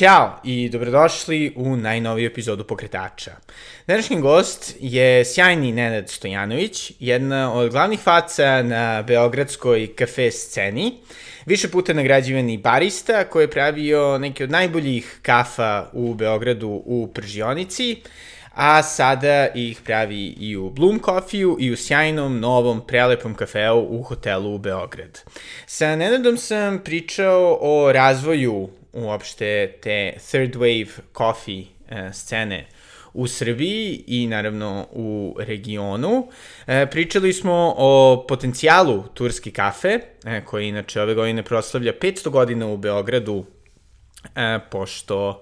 Ćao i dobrodošli u najnoviju epizodu Pokretača. Današnji gost je sjajni Nenad Stojanović, jedna od glavnih faca na beogradskoj kafe sceni, više puta nagrađivani barista koji je pravio neke od najboljih kafa u Beogradu u Pržionici, a sada ih pravi i u Bloom Coffee-u i u sjajnom, novom, prelepom kafeu u hotelu u Beograd. Sa Nenadom sam pričao o razvoju uopšte te third wave coffee e, scene u Srbiji i naravno u regionu. E, pričali smo o potencijalu Turski kafe, e, koji inače ove godine proslavlja 500 godina u Beogradu, e, pošto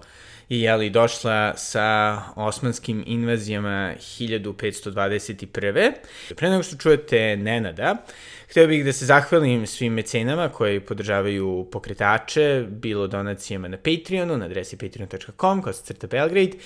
je jeli, došla sa osmanskim invazijama 1521. Pre nego što čujete Nenada, hteo bih da se zahvalim svim mecenama koji podržavaju pokretače, bilo donacijama na Patreonu, na adresi patreon.com, crta Belgrade,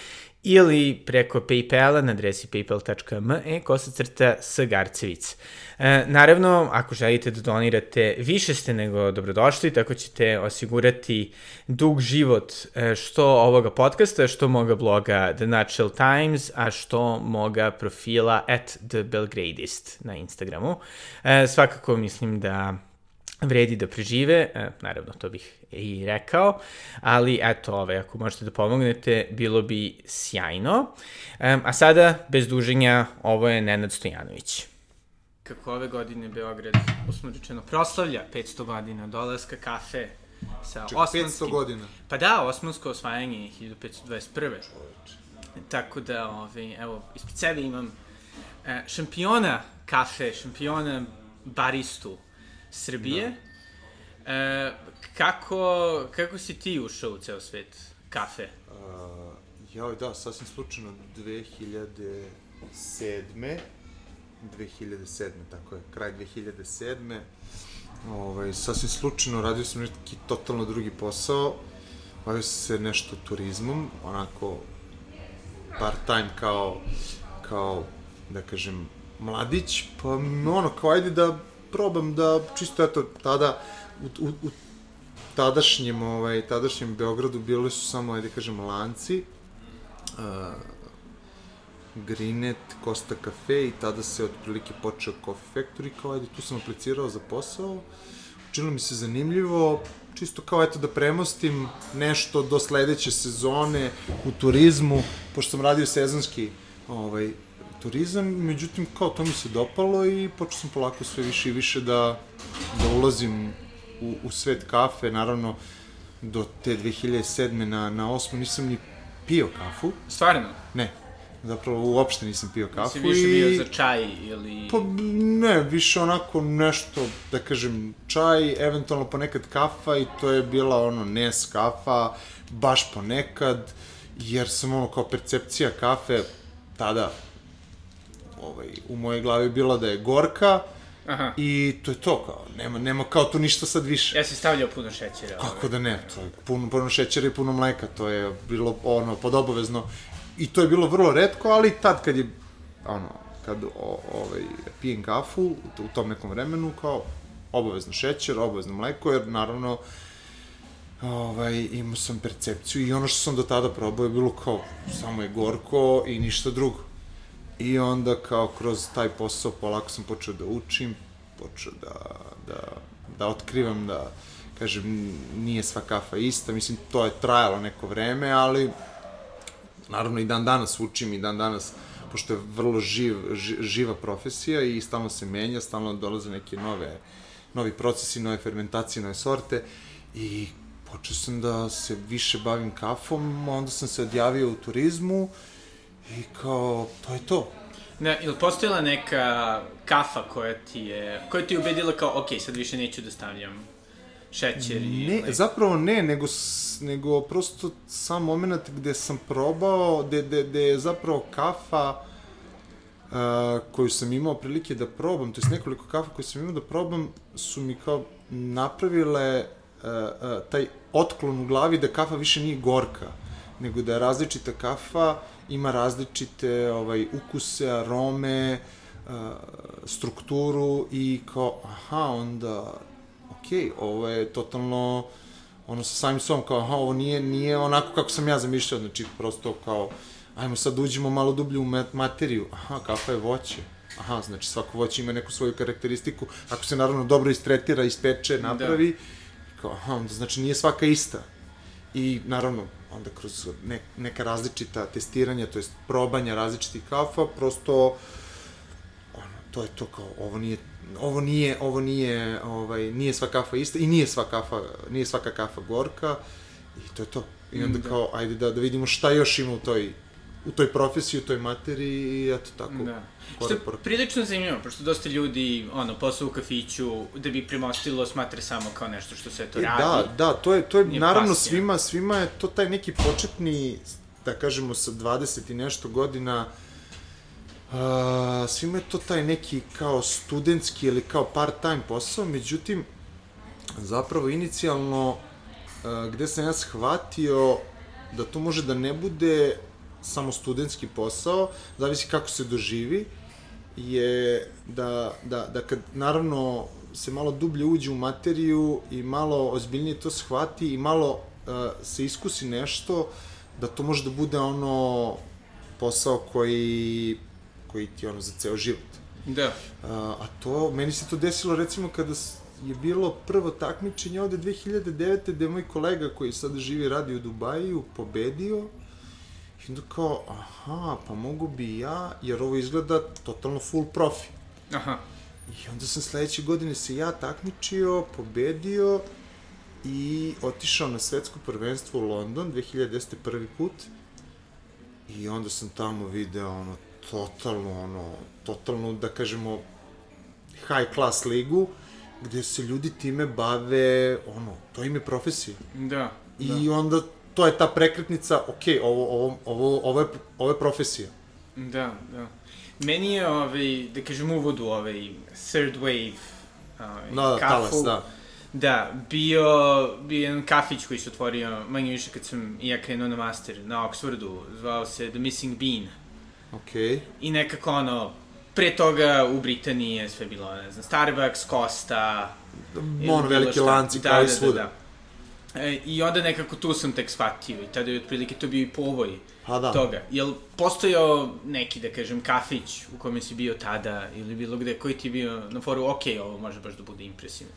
ili preko Paypala na adresi paypal.me kosacrta Sagarcevic. E, naravno, ako želite da donirate, više ste nego dobrodošli, tako ćete osigurati dug život e, što ovoga podcasta, što moga bloga The Natural Times, a što moga profila at The Belgradist na Instagramu. E, svakako mislim da vredi da prežive, e, naravno to bih i rekao, ali eto, ove, ako možete da pomognete, bilo bi sjajno. A sada, bez duženja, ovo je Nenad Stojanović. Kako ove godine Beograd, usmrčeno, proslavlja 500 godina dolaska kafe sa Ček, osmanskim... 500 godina. Pa da, osmansko osvajanje 1521. Tako da, ove, evo, ispred sebe imam e, šampiona kafe, šampiona baristu Srbije. Da. E, kako, kako si ti ušao u ceo svet kafe? Uh, jao, da, sasvim slučajno 2007. 2007. tako je, kraj 2007. Ovaj, sasvim slučajno radio sam neki totalno drugi posao, bavio sam se nešto turizmom, onako part time kao, kao, da kažem, mladić, pa ono, kao ajde da probam da, čisto eto, tada, u, u, u tadašnjem, ovaj, tadašnjem Beogradu bili su samo, ajde kažem, lanci, uh, Grinet, Costa Cafe i tada se otprilike počeo Coffee Factory, kao ajde, tu sam aplicirao za posao, učinilo mi se zanimljivo, čisto kao eto da premostim nešto do sledeće sezone u turizmu, pošto sam radio sezonski ovaj, turizam, međutim kao to mi se dopalo i počeo sam polako sve više i više da, da ulazim u, u svet kafe, naravno do te 2007. na, na 8. nisam ni pio kafu. Stvarno? Ne, zapravo uopšte nisam pio kafu. Nisi više bio za čaj ili... Pa ne, više onako nešto, da kažem, čaj, eventualno ponekad kafa i to je bila ono nes kafa, baš ponekad, jer sam ono kao percepcija kafe tada ovaj, u mojoj glavi bila da je gorka, Aha. I to je to, kao, nema, nema kao tu ništa sad više. Ja si stavljao puno šećera. Kako da ne, to je puno, puno šećera i puno mleka, to je bilo ono, podobovezno. I to je bilo vrlo redko, ali tad kad je, ono, kad o, ovaj, pijem kafu u tom nekom vremenu, kao, obavezno šećer, obavezno mleko, jer naravno, ovaj, imao sam percepciju i ono što sam do tada probao je bilo kao, samo je gorko i ništa drugo. I onda kao kroz taj posao polako sam počeo da učim, počeo da, da, da otkrivam da, kažem, nije sva kafa ista, mislim, to je trajalo neko vreme, ali naravno i dan danas učim i dan danas, pošto je vrlo živ, živa profesija i stalno se menja, stalno dolaze neke nove, novi procesi, nove fermentacije, nove sorte i počeo sam da se više bavim kafom, onda sam se odjavio u turizmu, I kao, to je to. Ne, ili postojala neka kafa koja ti je, koja ti je ubedila kao, ok, sad više neću da stavljam šećer i... Ne, ili... zapravo ne, nego, nego prosto sam moment gde sam probao, gde, gde, gde je zapravo kafa uh, koju sam imao prilike da probam, to je nekoliko kafa koje sam imao da probam, su mi kao napravile uh, uh, taj otklon u glavi da kafa više nije gorka nego da je različita kafa ima različite ovaj, ukuse, arome, uh, strukturu i kao, aha, onda, okej, okay, ovo je totalno, ono sa samim sobom, kao, aha, ovo nije, nije onako kako sam ja zamišljao, znači, prosto kao, ajmo sad uđemo malo dublje u materiju, aha, kafa je voće, aha, znači svako voće ima neku svoju karakteristiku, ako se naravno dobro istretira, ispeče, da. napravi, da. kao, aha, onda znači nije svaka ista. I naravno, onda kroz ne, neka različita testiranja, to jest probanja različitih kafa, prosto ono, to je to kao ovo nije ovo nije ovo nije ovaj nije sva kafa ista i nije sva kafa nije svaka kafa gorka i to je to. I onda mm, da. kao ajde da da vidimo šta još ima u toj u toj profesiji, u toj materiji i eto tako. Da. Što je prilično zanimljivo, pošto dosta ljudi, ono, posao u kafiću, da bi premostilo, smatra samo kao nešto što se to e, radi. Da, da, to je, to je naravno pasija. svima, svima je to taj neki početni, da kažemo sa 20 i nešto godina, Uh, svima je to taj neki kao studentski ili kao part-time posao, međutim, zapravo inicijalno uh, gde sam ja shvatio da to može da ne bude samo studentski posao, zavisi kako se doživi, je da, da, da kad naravno se malo dublje uđe u materiju i malo ozbiljnije to shvati i malo uh, se iskusi nešto, da to može da bude ono posao koji, koji ti ono za ceo život. Da. Uh, a to, meni se to desilo recimo kada je bilo prvo takmičenje ovde 2009. gde moj kolega koji sada živi radi u Dubaju pobedio I onda kao, aha, pa mogu bi ja, jer ovo izgleda totalno full profi. Aha. I onda sam sledeće godine se ja takmičio, pobedio i otišao na svetsko prvenstvo u London, 2010. prvi put. I onda sam tamo video ono, totalno, ono, totalno, da kažemo, high class ligu, gde se ljudi time bave, ono, to im je profesija. Da. I da. onda to je ta prekretnica, ok, ovo, ovo, ovo, ovo, je, ovo je profesija. Da, da. Meni je, ovaj, da kažem, uvod u ovaj third wave ovaj, da, da, kafu, talas, da. Da, bio, bio jedan kafić koji se otvorio manje više kad sam i ja krenuo na master na Oxfordu, zvao se The Missing Bean. Ok. I nekako ono, pre toga u Britaniji je sve bilo, ne znam, Starbucks, Costa... Ono, veliki lanci da, kao da, i svuda. Da, da. E, I onda nekako tu sam tek shvatio i tada je otprilike to bio i povoj pa da. toga. Jel postojao neki, da kažem, kafić u kome si bio tada ili bilo gde, koji ti je bio na foru, ok, ovo može baš da bude impresivno?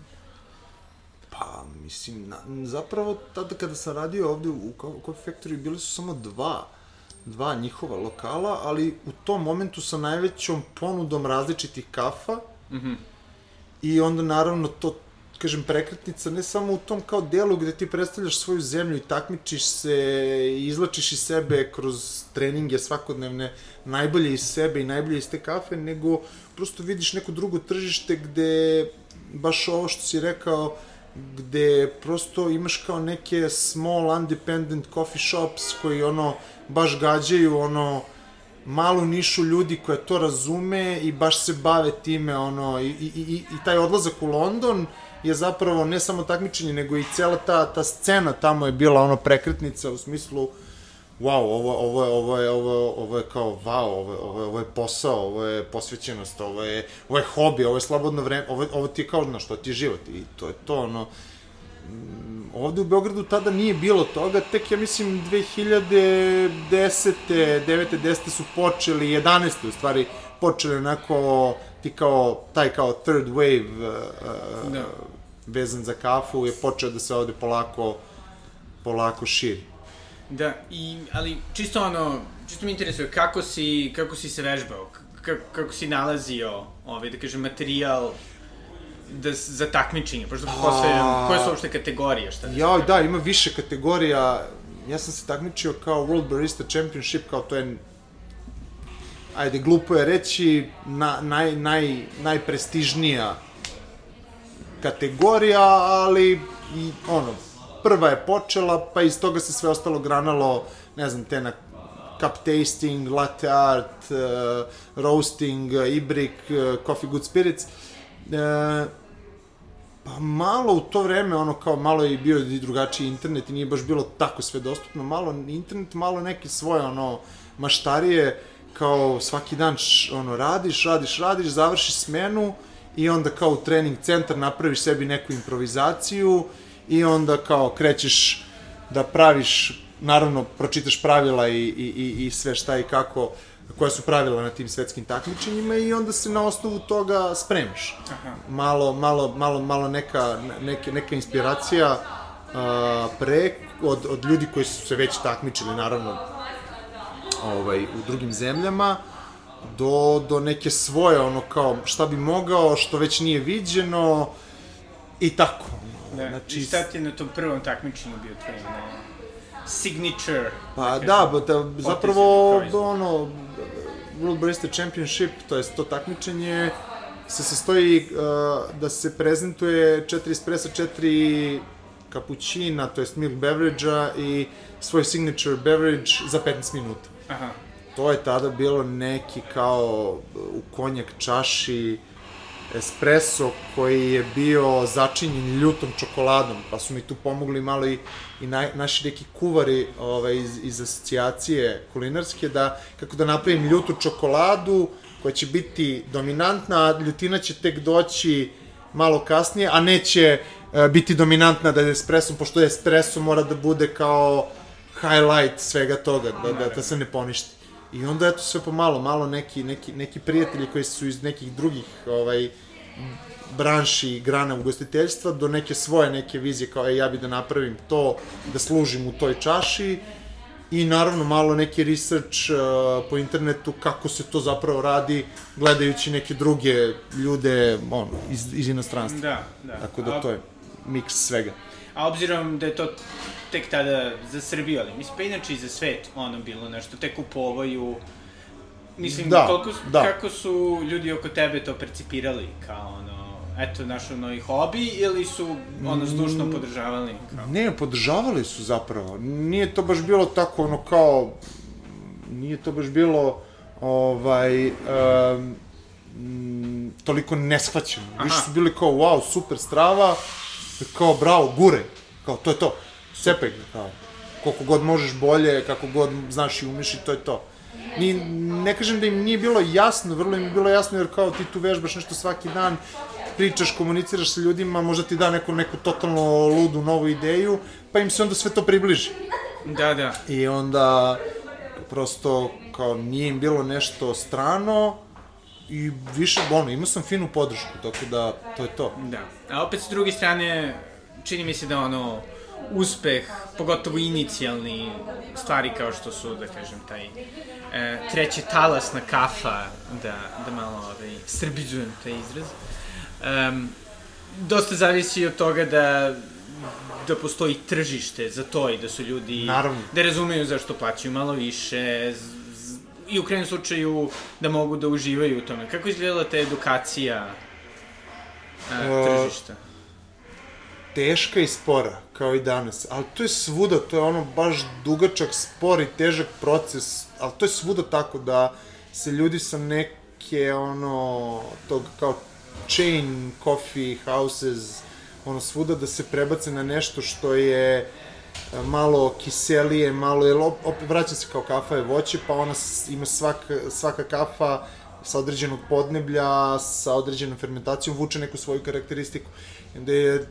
Pa, mislim, na, zapravo tada kada sam radio ovde u Coffee Factory bili su samo dva dva njihova lokala, ali u tom momentu sa najvećom ponudom različitih kafa mm -hmm. i onda naravno to kažem, prekretnica ne samo u tom kao delu gde ti predstavljaš svoju zemlju i takmičiš se i izlačiš iz sebe kroz treninge svakodnevne najbolje iz sebe i najbolje iz te kafe, nego prosto vidiš neko drugo tržište gde baš ovo što si rekao, gde prosto imaš kao neke small independent coffee shops koji ono baš gađaju ono malu nišu ljudi koja to razume i baš se bave time ono i, i, i, i taj odlazak u London je zapravo ne samo takmičenje, nego i cela ta, ta scena tamo je bila ono prekretnica u smislu wow, ovo, ovo, je, ovo, je, ovo, ovo je kao wow, ovo, je, ovo, je, ovo je posao, ovo je posvećenost, ovo je, ovo je hobi, ovo je slobodno vreme, ovo, ovo ti je kao, znaš, to ti je život i to je to, ono, mm, ovde u Beogradu tada nije bilo toga, tek ja mislim 2010. 9. 10. su počeli, 11. u stvari, počeli onako ti kao, taj kao third wave uh, da. vezan za kafu je počeo da se ovde polako, polako širi. Da, i, ali čisto ono, čisto mi interesuje kako si, kako si se vežbao, kako, kako si nalazio, ovaj, da kažem, materijal da, za takmičenje, pošto postavljam, koje su uopšte kategorije, šta da Ja, da, ima više kategorija, ja sam se takmičio kao World Barista Championship, kao to je ajde, glupo je reći, na, naj, naj, najprestižnija kategorija, ali i, ono, prva je počela, pa iz toga se sve ostalo granalo, ne znam, te na cup tasting, latte art, uh, roasting, uh, ibrik, uh, coffee good spirits. Uh, Pa malo u to vreme, ono kao malo je bio i drugačiji internet i nije baš bilo tako sve dostupno, malo internet, malo neke svoje ono maštarije, kao svaki dan š, ono radiš, radiš, radiš, završiš smenu i onda kao u trening centar napraviš sebi neku improvizaciju i onda kao krećeš da praviš, naravno pročitaš pravila i, i, i, i sve šta i kako koja su pravila na tim svetskim takmičenjima i onda se na osnovu toga spremiš. Aha. Malo, malo, malo, malo neka, neke, neka inspiracija a, pre od, od ljudi koji su se već takmičili, naravno, ovaj, u drugim zemljama, do, do neke svoje, ono kao šta bi mogao, što već nije viđeno i tako. Da. Znači, I šta ti je na tom prvom takmičenju bio tvoj signature? Pa da, da, ba, da, potez zapravo ono World Barista Championship, to je to takmičenje se sastoji uh, da se prezentuje četiri espressa, četiri kapućina, to jest milk beverage-a i svoj signature beverage za 15 minuta. Aha. To je tada bilo neki kao u konjak čaši espresso koji je bio začinjen ljutom čokoladom, pa su mi tu pomogli malo i, i na, naši neki kuvari ovaj, iz, iz asocijacije kulinarske, da kako da napravim ljutu čokoladu koja će biti dominantna, a ljutina će tek doći malo kasnije, a neće e, biti dominantna da je espresso, pošto je espresso mora da bude kao highlight svega toga, da, da, da se ne poništi. I onda eto sve pomalo, malo neki, neki, neki prijatelji koji su iz nekih drugih ovaj, branši i grana ugostiteljstva do neke svoje neke vizije kao e, ja bi da napravim to, da služim u toj čaši i naravno malo neki research uh, po internetu kako se to zapravo radi gledajući neke druge ljude ono, iz, iz inostranstva. Da, da. Tako da to je miks svega. A obzirom da je to tek tada za Srbiju, ali mislim pa inače i za svet ono bilo nešto, tek kupovaju Mislim, Da, koliko, su- da. kako su ljudi oko tebe to percipirali kao ono, eto, naš ono i hobi ili su ono Mm. zdušno podržavali? Kao? Ne, podržavali su zapravo. Nije to baš bilo tako ono kao nije to baš bilo ovaj um, mm, toliko neshvaćeno. Aha. Više su bili kao wow, super strava, kao bravo, gure. Kao to je to. Ga, kao. Koliko god možeš bolje, kako god znaš i umeš i to je to. Ni, ne kažem da im nije bilo jasno, vrlo im je bilo jasno jer kao ti tu vežbaš nešto svaki dan, pričaš, komuniciraš sa ljudima, možda ti da neku, neku totalno ludu novu ideju, pa im se onda sve to približi. Da, da. I onda prosto kao nije im bilo nešto strano i više, ono, imao sam finu podršku, tako da to je to. Da. A opet s druge strane, čini mi se da ono, uspeh, pogotovo inicijalni stvari kao što su, da kažem, taj e, treće talasna kafa, da, da malo ovaj, srbiđujem taj izraz, um, dosta zavisi od toga da da postoji tržište za to i da su ljudi Naravno. da razumeju zašto plaćaju malo više z, z, i u krajnjem slučaju da mogu da uživaju u tome. Kako izgledala ta edukacija a, E, tržišta? Teška i spora, kao i danas, ali to je svuda, to je ono baš dugačak, spor i težak proces, ali to je svuda tako da se ljudi sa neke, ono, tog kao chain coffee houses, ono, svuda da se prebace na nešto što je e, malo kiselije, malo, jer op- opet vraća se kao kafa je voće, pa ona ima svaka, svaka kafa sa određenog podneblja, sa određenom fermentacijom, vuče neku svoju karakteristiku. I onda je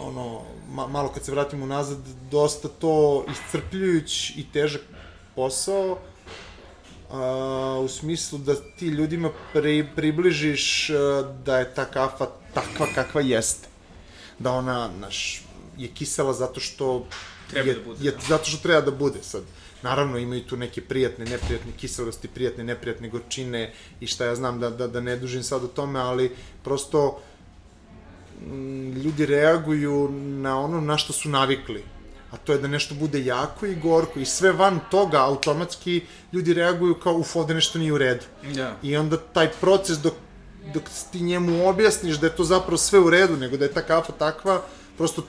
ono, ma, malo kad se vratimo nazad, dosta to iscrpljujuć i težak posao, a, u smislu da ti ljudima pri, približiš a, da je ta kafa takva kakva jeste. Da ona, naš, je kisela zato što Treba je, da bude, je, da. zato što treba da bude sad. Naravno, imaju tu neke prijatne, neprijatne kiselosti, prijatne, neprijatne gorčine i šta ja znam da, da, da ne dužim sad o tome, ali prosto ljudi reaguju na ono na što su navikli. A to je da nešto bude jako i gorko i sve van toga automatski ljudi reaguju kao uf, ovde nešto nije u redu. Da. I onda taj proces dok, dok ti njemu objasniš da je to zapravo sve u redu, nego da je ta kafa takva, prosto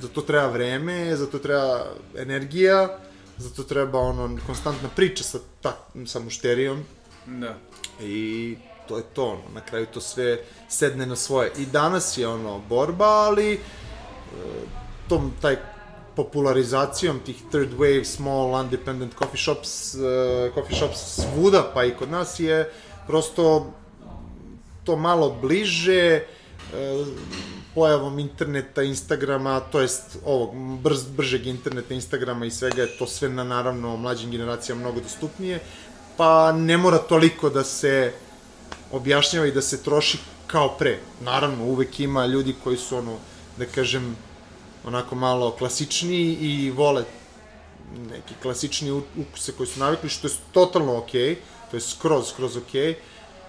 za to treba vreme, za to treba energija, za to treba ono konstantna priča sa, ta, sa mušterijom Da. i to je to, ono, na kraju to sve sedne na svoje. I danas je ono borba, ali e, tom, taj popularizacijom tih third wave, small, independent coffee shops, uh, coffee shops svuda, pa i kod nas je prosto to malo bliže, uh, pojavom interneta, Instagrama, to jest ovog brz, bržeg interneta, Instagrama i svega je to sve na naravno mlađim generacijama mnogo dostupnije, pa ne mora toliko da se objašnjava i da se troši kao pre. Naravno, uvek ima ljudi koji su ono, da kažem, onako malo klasičniji i vole neki klasični ukuse koji su navikli, što je totalno okej, okay, to je skroz, skroz okej, okay,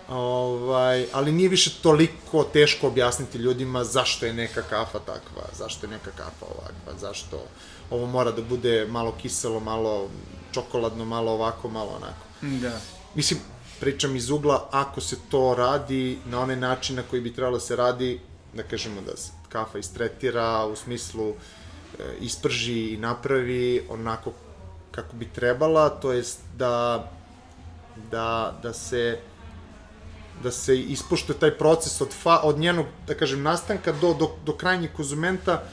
ovaj, ali nije više toliko teško objasniti ljudima zašto je neka kafa takva, zašto je neka kafa ovakva, zašto ovo mora da bude malo kiselo, malo čokoladno, malo ovako, malo onako. Da. Mislim, pričam iz ugla, ako se to radi na onaj način na koji bi trebalo da se radi, da kažemo da se kafa istretira u smislu e, isprži i napravi onako kako bi trebala, to jest da da, da se da se ispoštuje taj proces od, fa, od njenog, da kažem, nastanka do, do, do krajnjeg konzumenta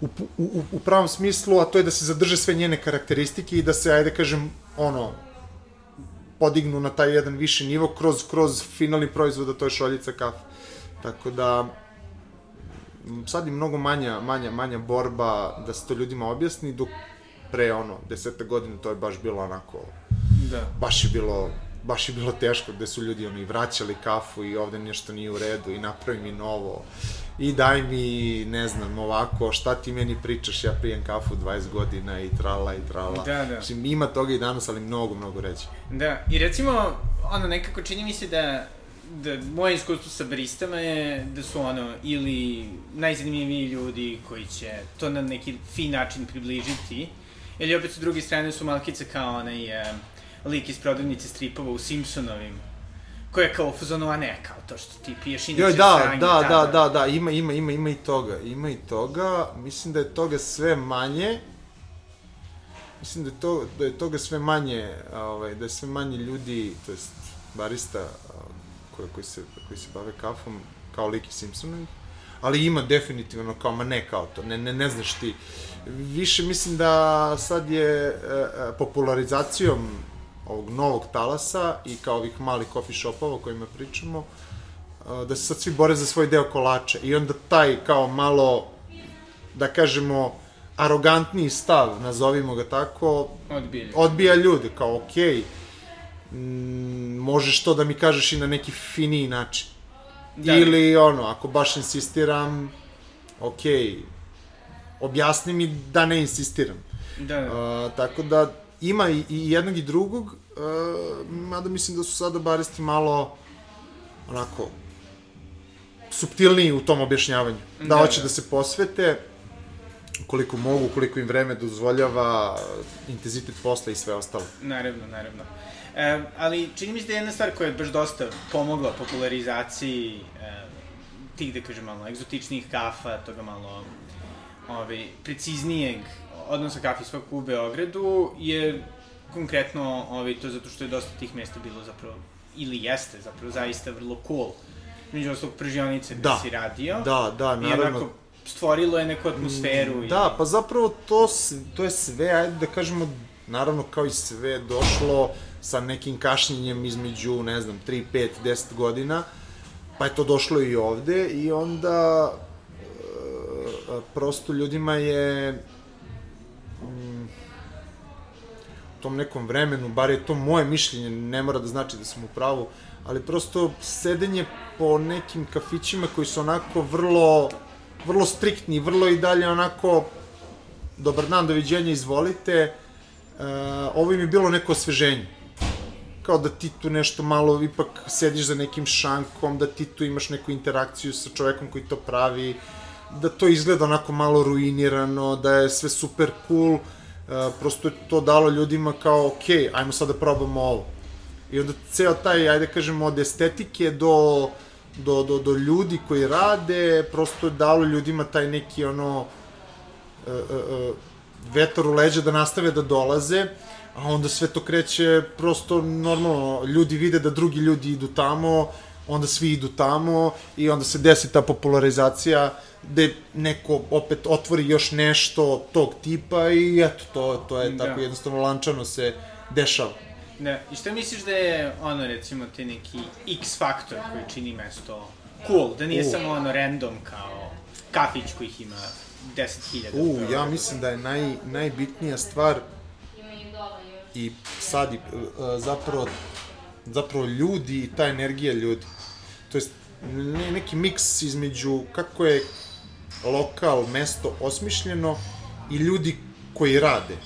u, u, u pravom smislu, a to je da se zadrže sve njene karakteristike i da se, ajde kažem, ono, podignu na taj jedan viši nivo kroz, kroz finalni proizvod, a to je šoljica kafe. Tako da, sad je mnogo manja, manja, manja borba da se to ljudima objasni, dok pre ono, deseta godina to je baš bilo onako, Da. baš je bilo baš je bilo teško, gde su ljudi ono, i vraćali kafu i ovde nešto nije u redu i napravi mi novo i daj mi, ne znam, ovako, šta ti meni pričaš, ja pijem kafu 20 godina i trala i trala. Da, da. Mislim, ima toga i danas, ali mnogo, mnogo reći. Da, i recimo, ono, nekako čini mi se da da moje iskustvo sa baristama je da su ono ili najzanimljiviji ljudi koji će to na neki fin način približiti ili opet sa druge strane su malkice kao onaj uh, lik iz prodavnice stripova u Simpsonovim ko je kao fuzonu, a ne, kao to što ti piješ inače Joj, da, sranje, da, da, da, da, ima, ima, ima, ima i toga, ima i toga, mislim da je toga sve manje, mislim da je, to, da je toga sve manje, ovaj, da je sve manje ljudi, to jest barista koji, koji, se, koji se bave kafom, kao lik iz Simpsonovih, ali ima definitivno kao, ma ne kao to, ne, ne, ne znaš ti. Više mislim da sad je e, e, popularizacijom ovog novog talasa i kao ovih malih coffee shopova o kojima pričamo, da se sad svi bore za svoj deo kolača i onda taj kao malo, da kažemo, arogantniji stav, nazovimo ga tako, Odbija. odbija ljude, kao okej, okay, možeš to da mi kažeš i na neki finiji način. Da. Ili ono, ako baš insistiram, okej, okay, objasni mi da ne insistiram. Da, da. Uh, tako da ima i, i jednog i drugog, uh, mada mislim da su sada baristi malo onako subtilniji u tom objašnjavanju. Da, da hoće da. da se posvete koliko mogu, koliko im vreme dozvoljava, intenzitet posla i sve ostalo. Naravno, naravno. E, ali čini mi se da je jedna stvar koja je baš dosta pomogla popularizaciji e, tih, da kažem, malo egzotičnih kafa, toga malo ovaj, preciznijeg odnosa kafe u Beogradu je konkretno ovaj, to zato što je dosta tih mesta bilo zapravo, ili jeste zapravo zaista vrlo cool. Među ostalog pržionice gde da. si radio. Da, da, naravno. I onako, stvorilo je neku atmosferu. I... Da, pa zapravo to, to je sve, ajde da kažemo, naravno kao i sve došlo sa nekim kašnjenjem između, ne znam, 3, 5, 10 godina, pa je to došlo i ovde i onda e, prosto ljudima je u tom nekom vremenu, bar je to moje mišljenje, ne mora da znači da sam u pravu, ali prosto sedenje po nekim kafićima koji su onako vrlo vrlo striktni, vrlo i dalje onako dobar dan, doviđenja, izvolite. Uh, ovo im je bilo neko osveženje. Kao da ti tu nešto malo ipak sediš za nekim šankom, da ti tu imaš neku interakciju sa čovekom koji to pravi, da to izgleda onako malo ruinirano, da je sve super cool, uh, prosto je to dalo ljudima kao, ok, ajmo sad da probamo ovo. I onda ceo taj, ajde kažemo, od estetike do do, do, do ljudi koji rade, prosto je dalo ljudima taj neki ono, uh, uh, vetar u leđa da nastave da dolaze, a onda sve to kreće prosto normalno, ljudi vide da drugi ljudi idu tamo, onda svi idu tamo i onda se desi ta popularizacija gde neko opet otvori još nešto tog tipa i eto, to, to je da. tako jednostavno lančano se dešava. Da, i šta misliš da je, ono, recimo, te neki X faktor koji čini mesto cool, da nije uh. samo ono random kao kafić kojih ima 10.000. U, ja mislim da je naj, najbitnija stvar i sad i, uh, zapravo, zapravo ljudi i ta energija ljudi. To jest, ne, neki miks između kako je lokal, mesto osmišljeno i ljudi koji rade.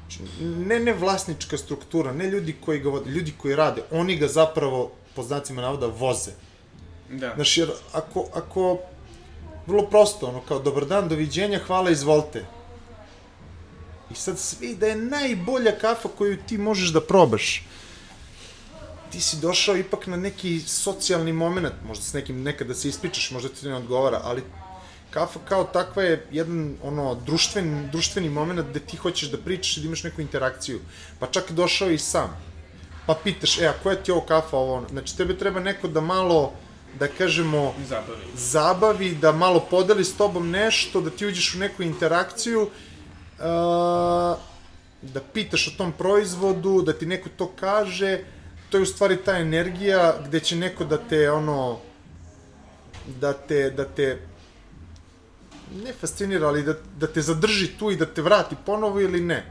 Znači, ne, ne vlasnička struktura, ne ljudi koji ga vode, ljudi koji rade, oni ga zapravo, po znacima navoda, voze. Da. Znaš, jer ako, ako, vrlo prosto, ono, kao, dobar dan, doviđenja, hvala, izvolite. I sad svi da je najbolja kafa koju ti možeš da probaš. Ti si došao ipak na neki socijalni moment, možda s nekim nekada da se ispričaš, možda ti ne odgovara, ali kafa kao takva je jedan ono društven, društveni moment gde ti hoćeš da pričaš i da imaš neku interakciju. Pa čak došao i sam. Pa pitaš, e, a koja ti je ovo kafa, ovo Znači, tebe treba neko da malo, da kažemo, zabavi. zabavi, da malo podeli s tobom nešto, da ti uđeš u neku interakciju, uh, da pitaš o tom proizvodu, da ti neko to kaže, to je u stvari ta energija gde će neko da te, ono, da te, da te ne fascinira, ali da, da te zadrži tu i da te vrati ponovo ili ne.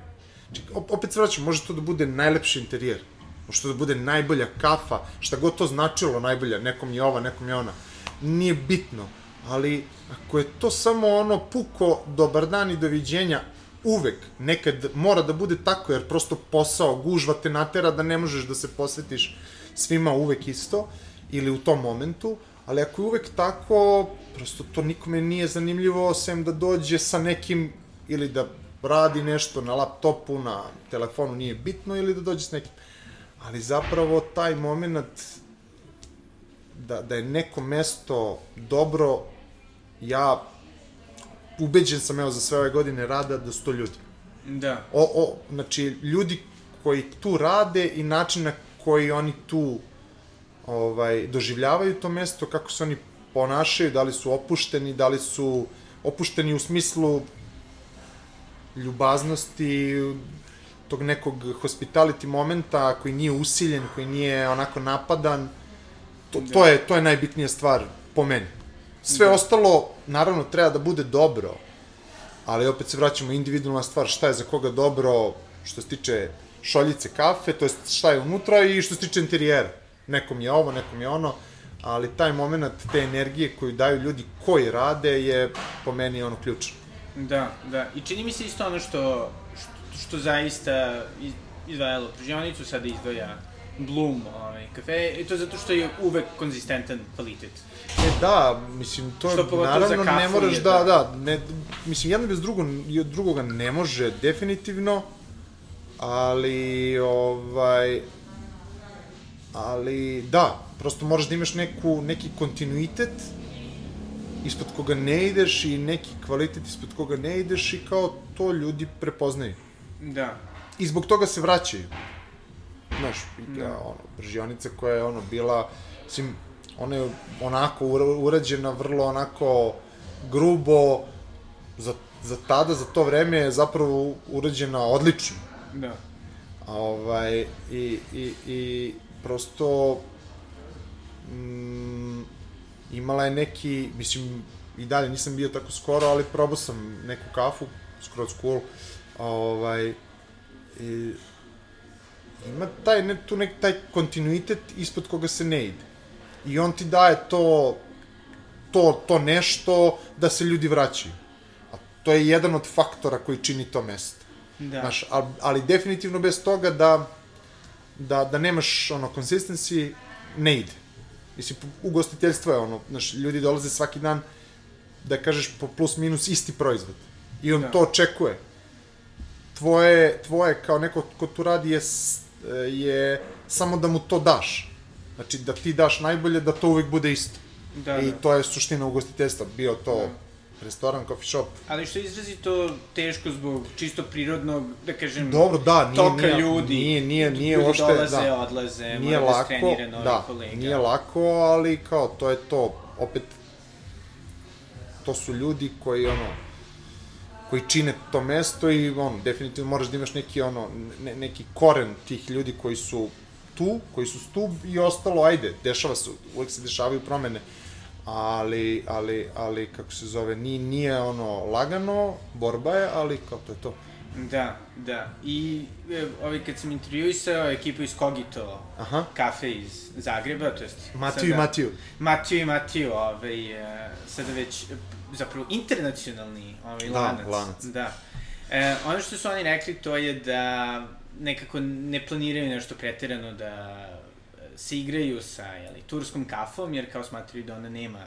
Znači, opet se vraćam, može to da bude najlepši interijer, može to da bude najbolja kafa, šta god to značilo najbolja, nekom je ova, nekom je ona. Nije bitno, ali ako je to samo ono puko dobar dan i doviđenja, uvek, nekad mora da bude tako, jer prosto posao, gužva te natera da ne možeš da se posvetiš svima uvek isto, ili u tom momentu, ali ako je uvek tako, prosto to nikome nije zanimljivo, sem da dođe sa nekim, ili da radi nešto na laptopu, na telefonu, nije bitno, ili da dođe s nekim. Ali zapravo taj moment da, da je neko mesto dobro, ja ubeđen sam evo za sve ove godine rada da su to ljudi. Da. O, o, znači, ljudi koji tu rade i način na koji oni tu ovaj, doživljavaju to mesto, kako se oni ponašaju, da li su opušteni, da li su opušteni u smislu ljubaznosti, tog nekog hospitality momenta koji nije usiljen, koji nije onako napadan. To, da. to, je, to je najbitnija stvar po meni. Sve da. ostalo, naravno, treba da bude dobro, ali opet se vraćamo individualna stvar, šta je za koga dobro, što se tiče šoljice kafe, to je šta je unutra i što se tiče interijera. Nekom je ovo, nekom je ono ali taj moment te energije koju daju ljudi koji rade je po meni ono ključno. Da, da. I čini mi se isto ono što, što, što zaista izdvajalo prživanicu, sada izdvaja Bloom ovaj, kafe, i to zato što je uvek konzistentan kvalitet. E da, mislim, to što naravno ne moraš da, da, da, ne, mislim, jedno bez drugog, drugoga ne može definitivno, ali, ovaj, ali, da, prosto moraš da imaš neku, neki kontinuitet ispod koga ne ideš i neki kvalitet ispod koga ne ideš i kao to ljudi prepoznaju. Da. I zbog toga se vraćaju. Znaš, da. ono, bržionica koja je ono bila, mislim, ona je onako urađena vrlo onako grubo, za, za tada, za to vreme je zapravo urađena odlično. Da. A, ovaj, i, i, i prosto mm, imala je neki, mislim, i dalje nisam bio tako skoro, ali probao sam neku kafu, skoro cool, ovaj, i, ima taj, ne, tu nek, taj kontinuitet ispod koga se ne ide. I on ti daje to, to, to nešto da se ljudi vraćaju. A to je jedan od faktora koji čini to mesto. Da. Znaš, ali, ali definitivno bez toga da, da, da nemaš ono consistency, ne ide. Mislim, ugostiteljstvo je ono, znaš, ljudi dolaze svaki dan da kažeš po plus minus isti proizvod. I on da. to očekuje. Tvoje, tvoje kao neko ko tu radi je, je samo da mu to daš. Znači, da ti daš najbolje, da to uvek bude isto. Da, I da. to je suština ugostiteljstva. Bio to da. restoran, coffee shop. Ali što je izrazito teško zbog čisto prirodnog, da kažem, Dobro, da, nije, toka nije, ljudi. nije, nije, nije ljudi uopšte, dolaze, da. odlaze, nije da lako, novi da, kolega. nije lako, ali kao, to je to, opet, to su ljudi koji, ono, koji čine to mesto i, ono, definitivno moraš da imaš neki, ono, ne, neki koren tih ljudi koji su tu, koji su stub i ostalo, ajde, dešava se, uvek se dešavaju promene, ali, ali, ali, kako se zove, nije, nije ono lagano, borba je, ali kao to je to. Da, da. I e, ovaj, kad sam intervjuisao ekipu iz Kogito, Aha. kafe iz Zagreba, to jest... Matiju i Matiju. Matiju i Matiju, ovaj, e, sada već, e, zapravo, internacionalni ovaj, Da, lanac. lanac. Da. E, ono što su oni rekli to je da nekako ne planiraju nešto preterano da e, se igraju sa jeli, turskom kafom, jer kao smatraju da ona nema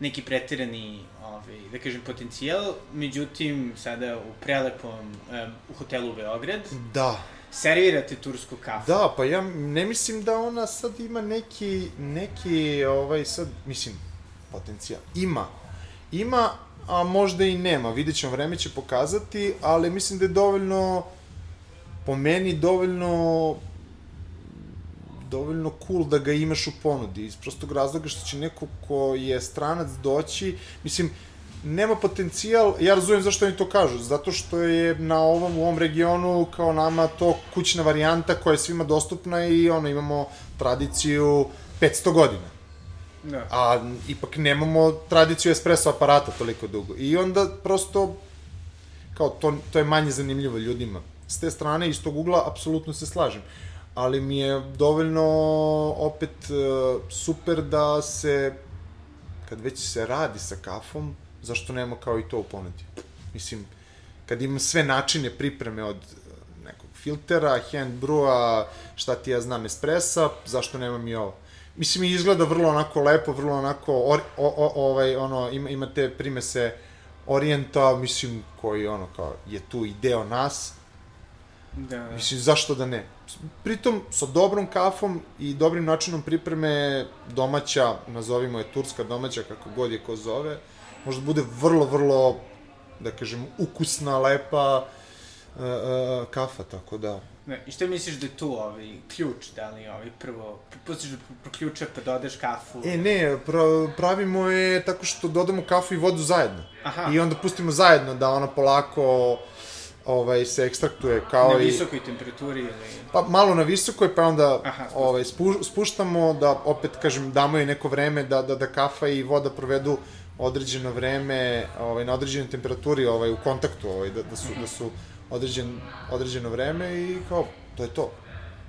neki preterani, ovaj, da kažem, potencijal. Međutim, sada u prelepom, e, u hotelu u Beograd, Da, servirate tursku kafu. Da, pa ja ne mislim da ona sad ima neki, neki, ovaj, sad, mislim, potencijal. Ima. Ima, a možda i nema. Vidjet ćemo, vreme će pokazati, ali mislim da je dovoljno, po meni, dovoljno dovoljno cool da ga imaš u ponudi, iz prostog razloga što će neko ko je stranac doći, mislim, nema potencijal, ja razumem zašto oni to kažu, zato što je na ovom, u ovom regionu kao nama to kućna varijanta koja je svima dostupna i ono, imamo tradiciju 500 godina. Da. A ipak nemamo tradiciju espresso aparata toliko dugo. I onda prosto, kao to, to je manje zanimljivo ljudima. S te strane, iz tog ugla, apsolutno se slažem. Ali mi je dovoljno opet e, super da se, kad već se radi sa kafom, zašto nema kao i to u ponudi? Mislim, kad ima sve načine pripreme od e, nekog filtera, hand brewa, šta ti ja znam, espressa, zašto nemam i ovo? Mislim, i izgleda vrlo onako lepo, vrlo onako, or, o, o, ovaj, ono, ima, ima te primese orijenta, mislim, koji, ono, kao, je tu i deo nas, Da, da. Mislim, zašto da ne? Pritom, sa dobrom kafom i dobrim načinom pripreme domaća, nazovimo je turska domaća, kako god je ko zove, možda bude vrlo, vrlo, da kažem, ukusna, lepa uh, uh, kafa, tako da... Ne, I šta misliš da je tu ovaj ključ, da li ovaj prvo, pustiš da proključa pa dodeš kafu? E, ne, pra, pravimo je tako što dodamo kafu i vodu zajedno. Aha. I onda pustimo zajedno da ona polako ovaj, se ekstraktuje kao na i... visokoj temperaturi ili... Pa malo na visokoj, pa onda Aha, ovaj, spu, spuštamo da, opet kažem, damo je neko vreme da, da, da kafa i voda provedu određeno vreme ovaj, na određenoj temperaturi ovaj, u kontaktu, ovaj, da, da, su, da su određen, određeno vreme i kao, to je to.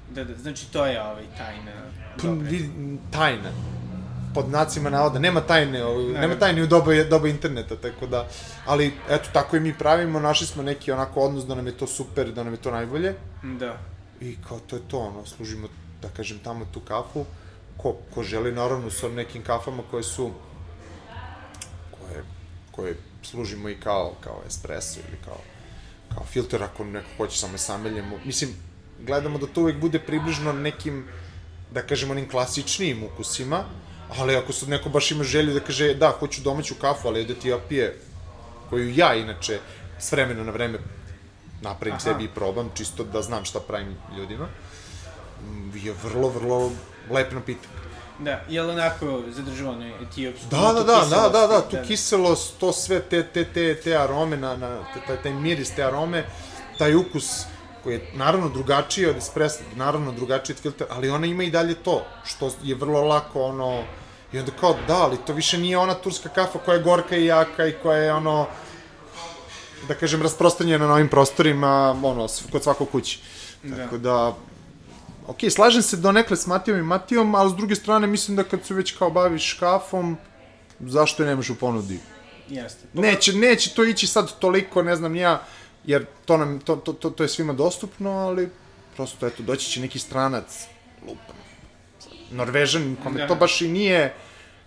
Da, da, znači to je ovaj tajna. Pa, Dobre. tajna pod nacima navoda, nema tajne, ovaj, Ne, nema ne. tajne u doba, doba interneta, tako da, ali eto, tako i mi pravimo, našli smo neki onako odnos da nam je to super, da nam je to najbolje, Da. I kao to je to, ono, služimo, da kažem, tamo tu kafu, ko, ko želi, naravno, sa nekim kafama koje su, koje, koje služimo i kao, kao espresso ili kao, kao filter, ako neko hoće samo sameljemo. Mislim, gledamo da to uvek bude približno nekim, da kažem, onim klasičnijim ukusima, ali ako sad neko baš ima želju da kaže, da, hoću domaću kafu, ali da ti ja pije, koju ja inače s vremena na vreme napravim Aha. sebi i probam, čisto da znam šta pravim ljudima, je vrlo, vrlo lep napitak. Da, jel onako zadržava onaj etiopsku Da, da, da, da, kiselosti, da, da, tu kiselost, to sve, te, te, te, te arome, na, na, taj, taj miris, te arome, taj ukus koji je naravno drugačiji od espressa, naravno drugačiji od filtera, ali ona ima i dalje to, što je vrlo lako, ono, i onda kao, da, ali to više nije ona turska kafa koja je gorka i jaka i koja je, ono, da kažem, rasprostranjena na ovim prostorima, ono, kod svakog kući. Da. Tako da, ok, slažem se donekle s Matijom i Matijom, ali s druge strane mislim da kad se već kao baviš kafom, zašto je nemaš u ponudi? Jeste. Neće, neće to ići sad toliko, ne znam ja, jer to, nam, to, to, to, to je svima dostupno, ali prosto, eto, doći će neki stranac, lupan, Norvežan, kome Da. to baš i nije,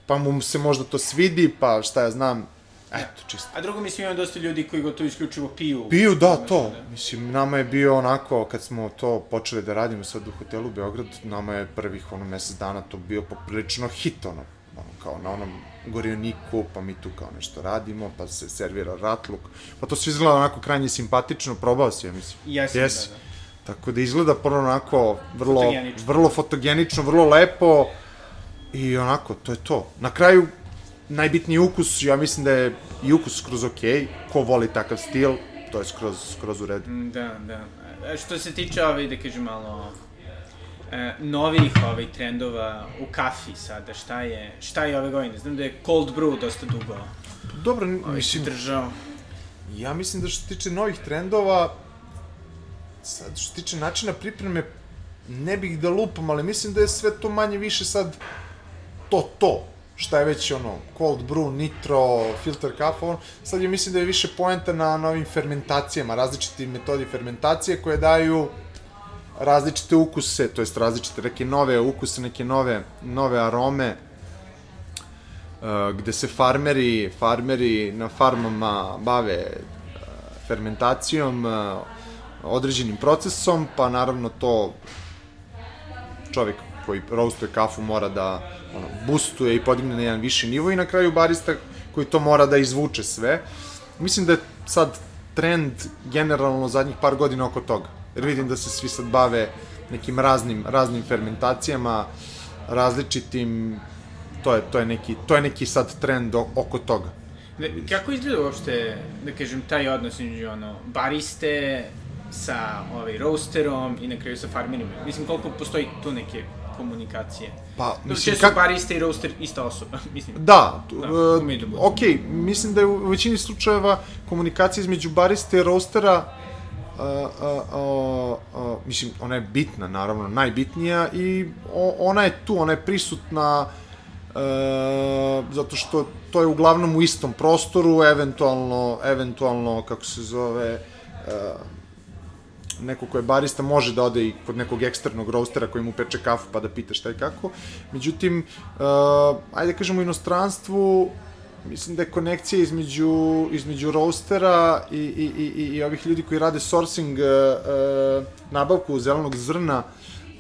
pa mu se možda to svidi, pa šta ja znam, eto, čisto. A drugo, mislim, ima dosta ljudi koji gotovo isključivo piju. Piju, da, to. Mislim, nama je bio onako, kad smo to počeli da radimo sad u hotelu u Beograd, nama je prvih ono mesec dana to bio poprilično hit, ono, ono kao na onom gorioniku, pa mi tu kao nešto radimo, pa se servira ratluk, pa to sve izgleda onako krajnje simpatično, probao si, ja mislim. Jesam, Jesi? da, da. Tako da izgleda prvo onako vrlo, Fotogenično. vrlo fotogenično, vrlo lepo i onako, to je to. Na kraju, najbitniji ukus, ja mislim da je i ukus skroz okej, ko voli takav stil, to je skroz, skroz u redu. Da, da. E, Što se tiče ove, da kažem malo, e, novih ovih trendova u kafi sada, šta je, šta je ove godine? Znam da je cold brew dosta dugo Dobro, ovaj, mislim, držao. ja mislim da što se tiče novih trendova, sad što se tiče načina pripreme, ne bih da lupam, ali mislim da je sve to manje više sad to to. Šta je već ono, cold brew, nitro, filter kafa, ono, sad je mislim da je više poenta na novim fermentacijama, različiti metodi fermentacije koje daju različite ukuse, to jest različite neke nove ukuse, neke nove, nove arome, uh, gde se farmeri, farmeri na farmama bave uh, fermentacijom, uh, određenim procesom, pa naravno to čovjek koji roastuje kafu mora da ono, boostuje i podigne na jedan viši nivo i na kraju barista koji to mora da izvuče sve. Mislim da je sad trend generalno zadnjih par godina oko toga. Jer vidim da se svi sad bave nekim raznim, raznim fermentacijama, različitim, to je, to je, neki, to je neki sad trend oko toga. Ne, kako izgleda uopšte, da kažem, taj odnos između ono, bariste sa ovaj, roasterom i na kraju sa farmerima? Mislim, koliko postoji tu neke komunikacije? Pa, Mislim, često kak- barista i roaster ista osoba, mislim. Da, Da, da umeju da ok, mislim da je u većini slučajeva komunikacija između bariste i roastera Uh, uh, uh, mislim, ona je bitna, naravno, najbitnija i o, ona je tu, ona je prisutna uh, zato što to je uglavnom u istom prostoru, eventualno, eventualno, kako se zove, uh, neko ko je barista može da ode i kod nekog eksternog roastera koji mu peče kafu pa da pita šta i kako. Međutim, uh, ajde da kažemo u inostranstvu, mislim da je konekcija između, između roastera i, i, i, i, ovih ljudi koji rade sourcing, uh, nabavku zelenog zrna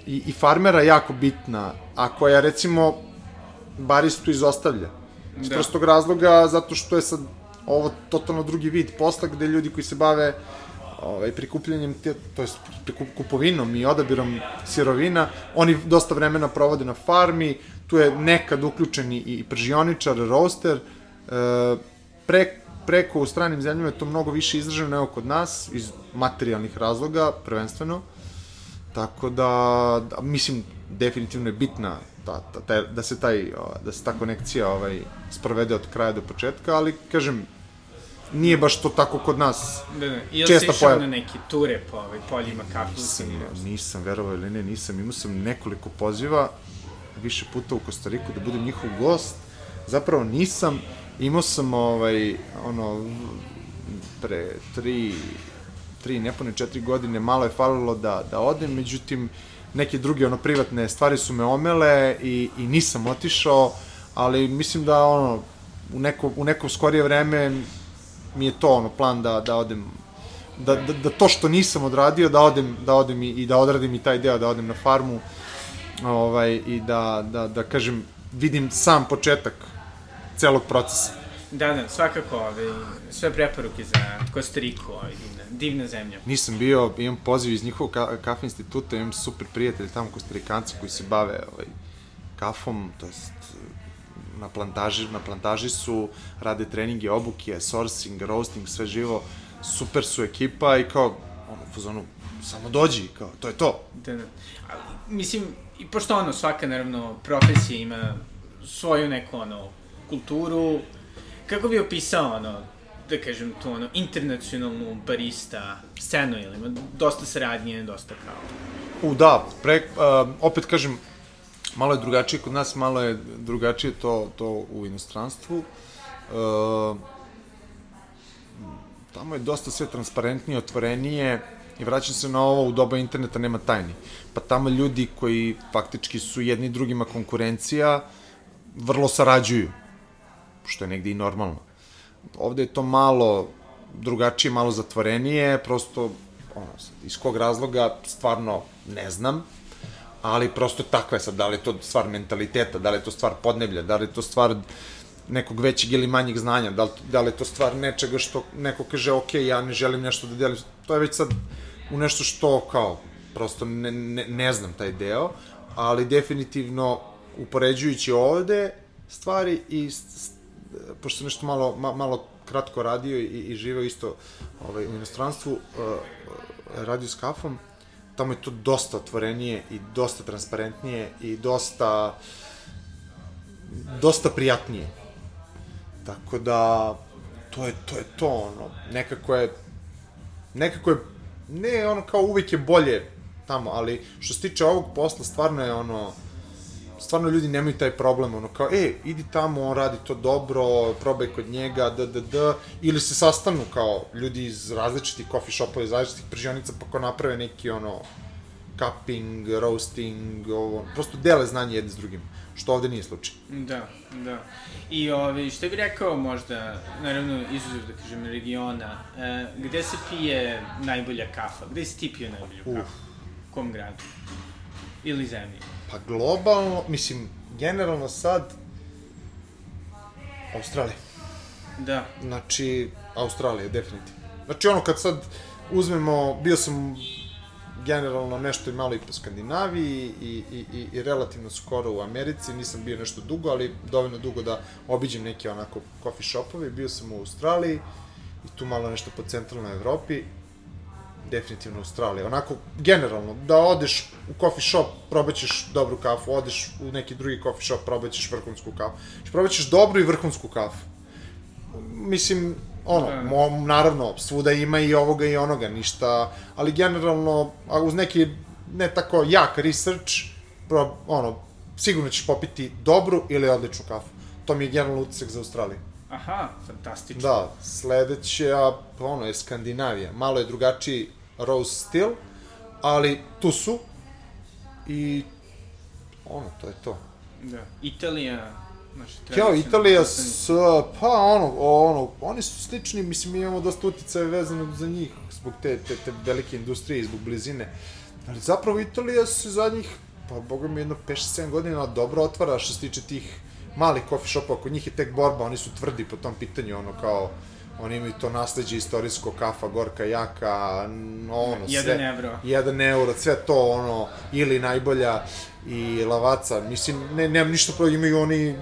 i, i farmera jako bitna, a koja recimo baristu izostavlja. Iz Da. prostog razloga zato što je sad ovo totalno drugi vid posla gde ljudi koji se bave ovaj, prikupljanjem, te, to prikup, kupovinom i odabirom sirovina, oni dosta vremena provode na farmi, tu je nekad uključen i, pržioničar, roaster, pre, preko u stranim zemljama je to mnogo više izraženo nego kod nas, iz materijalnih razloga, prvenstveno, tako da, da mislim, definitivno je bitna ta, ta, ta, da se taj, da se ta konekcija ovaj, sprovede od kraja do početka, ali, kažem, nije baš to tako kod nas. Da, da. I Česta si išao pojava. na neke ture po ovaj, poljima kafu? Nisam, nisam, verovao ili ne, nisam. Imao sam nekoliko poziva, više puta u Kostariku da budem njihov gost. Zapravo nisam, imao sam ovaj, ono, pre tri, tri, nepune četiri godine, malo je falilo da, da odem, međutim, neke druge, ono, privatne stvari su me omele i, i nisam otišao, ali mislim da, ono, u neko, u neko skorije vreme mi je to, ono, plan da, da odem da, da, da to što nisam odradio, da odem, da odem i, i da odradim i taj deo, da odem na farmu ovaj, i da, da, da kažem, vidim sam početak celog procesa. Da, da, svakako, ovaj, sve preporuke za Kostariku, ovaj, divna, divna zemlja. Nisam bio, imam poziv iz njihovog ka, kafe instituta, imam super prijatelji tamo kostarikanci koji se bave ovaj, kafom, to jest na plantaži, na plantaži su, rade treninge, obuke, sourcing, roasting, sve živo, super su ekipa i kao, ono, u fazonu, samo dođi, kao, to je to. Da, da. Ali, mislim, i pošto ono, svaka, naravno, profesija ima svoju neku, ono, kulturu, kako bi opisao, ono, da kažem, tu, ono, internacionalnu barista scenu, ili ima dosta saradnje, dosta kao... U, da, pre, uh, opet kažem, malo je drugačije kod nas, malo je drugačije to, to u inostranstvu. Uh, tamo je dosta sve transparentnije, otvorenije i vraćam se na ovo, u doba interneta nema tajni. Pa tamo ljudi koji faktički su jedni drugima konkurencija, vrlo sarađuju, što je negde i normalno. Ovde je to malo drugačije, malo zatvorenije, prosto, ono, iz kog razloga, stvarno ne znam, ali prosto takva je sad, da li je to stvar mentaliteta, da li je to stvar podneblja, da li je to stvar nekog većeg ili manjeg znanja, da li, da li je to stvar nečega što neko kaže, ok, ja ne želim nešto da delim, to je već sad u nešto što kao, prosto ne, ne, ne znam taj deo, ali definitivno upoređujući ovde stvari i pošto sam nešto malo, ma, malo kratko radio i, i živeo isto ovaj, u inostranstvu, uh, radio s kafom, tamo je to dosta otvorenije i dosta transparentnije i dosta dosta prijatnije. Tako da to je to je to ono nekako je nekako je ne ono kao uvijek je bolje tamo, ali što se tiče ovog posla stvarno je ono stvarno ljudi nemaju taj problem, ono kao, e, idi tamo, on radi to dobro, probaj kod njega, d, d, d, ili se sastanu kao ljudi iz različitih coffee shopova, iz različitih pržionica, pa ko naprave neki, ono, cupping, roasting, ovo, prosto dele znanje jedni s drugim, što ovde nije slučaj. Da, da. I ovi, što bi rekao možda, naravno, izuzev, da kažem, regiona, e, gde se pije najbolja kafa? Gde si ti pio najbolju kafu? U kom gradu? Ili zemlji? Pa globalno, mislim, generalno sad, Australija. Da. Znači, Australija, definitivno. Znači, ono, kad sad uzmemo, bio sam generalno nešto i malo i po Skandinaviji i, i, i, i relativno skoro u Americi, nisam bio nešto dugo, ali dovoljno dugo da obiđem neke onako coffee shopove, bio sam u Australiji i tu malo nešto po centralnoj Evropi, definitivno Australija. Onako, generalno, da odeš u coffee shop, probaćeš dobru kafu, odeš u neki drugi coffee shop, probaćeš vrhunsku kafu. Znači, probaćeš dobru i vrhunsku kafu. Mislim, ono, Da. mo, naravno, svuda ima i ovoga i onoga, ništa, ali generalno, uz neki ne tako jak research, pro, ono, sigurno ćeš popiti dobru ili odličnu kafu. To mi je generalno utisak za Australiju. Aha, fantastično. Da, sledeća, pa ono, je Skandinavija. Malo je drugačiji rose stil, ali tu su i ono, to je to. Da. Italija, znači, Kao Italija s, pa ono, ono, oni su slični, mislim, mi imamo dosta uticaje vezano za njih, zbog te, te, te velike industrije, i zbog blizine. Ali zapravo Italija se zadnjih, pa boga mi jedno 5-7 godina dobro otvara što se tiče tih malih coffee shopova, kod njih je tek borba, oni su tvrdi po tom pitanju, ono kao, oni imaju to nasleđe istorijsko, kafa, gorka, jaka, ono, sve. Jedan evro. Jedan euro, sve to, ono, ili najbolja i lavaca. Mislim, ne, nemam ništa protiv, imaju oni,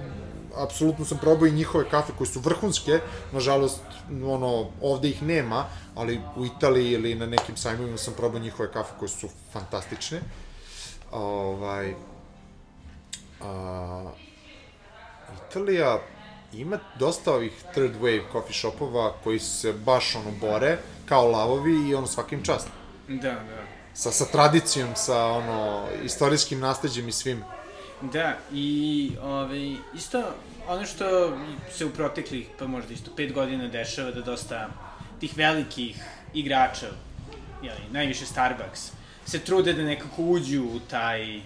apsolutno sam probao i njihove kafe koje su vrhunske, nažalost, ono, ovde ih nema, ali u Italiji ili na nekim sajmovima sam probao njihove kafe koje su fantastične. Ovaj, a, Italija ima dosta ovih third wave coffee shopova koji se baš ono bore kao lavovi i ono svakim čast. Da, da. Sa, sa tradicijom, sa ono istorijskim nasleđem i svim. Da, i ovaj, isto ono što se u proteklih, pa možda isto pet godina dešava da dosta tih velikih igrača, jeli, najviše Starbucks, se trude da nekako uđu u taj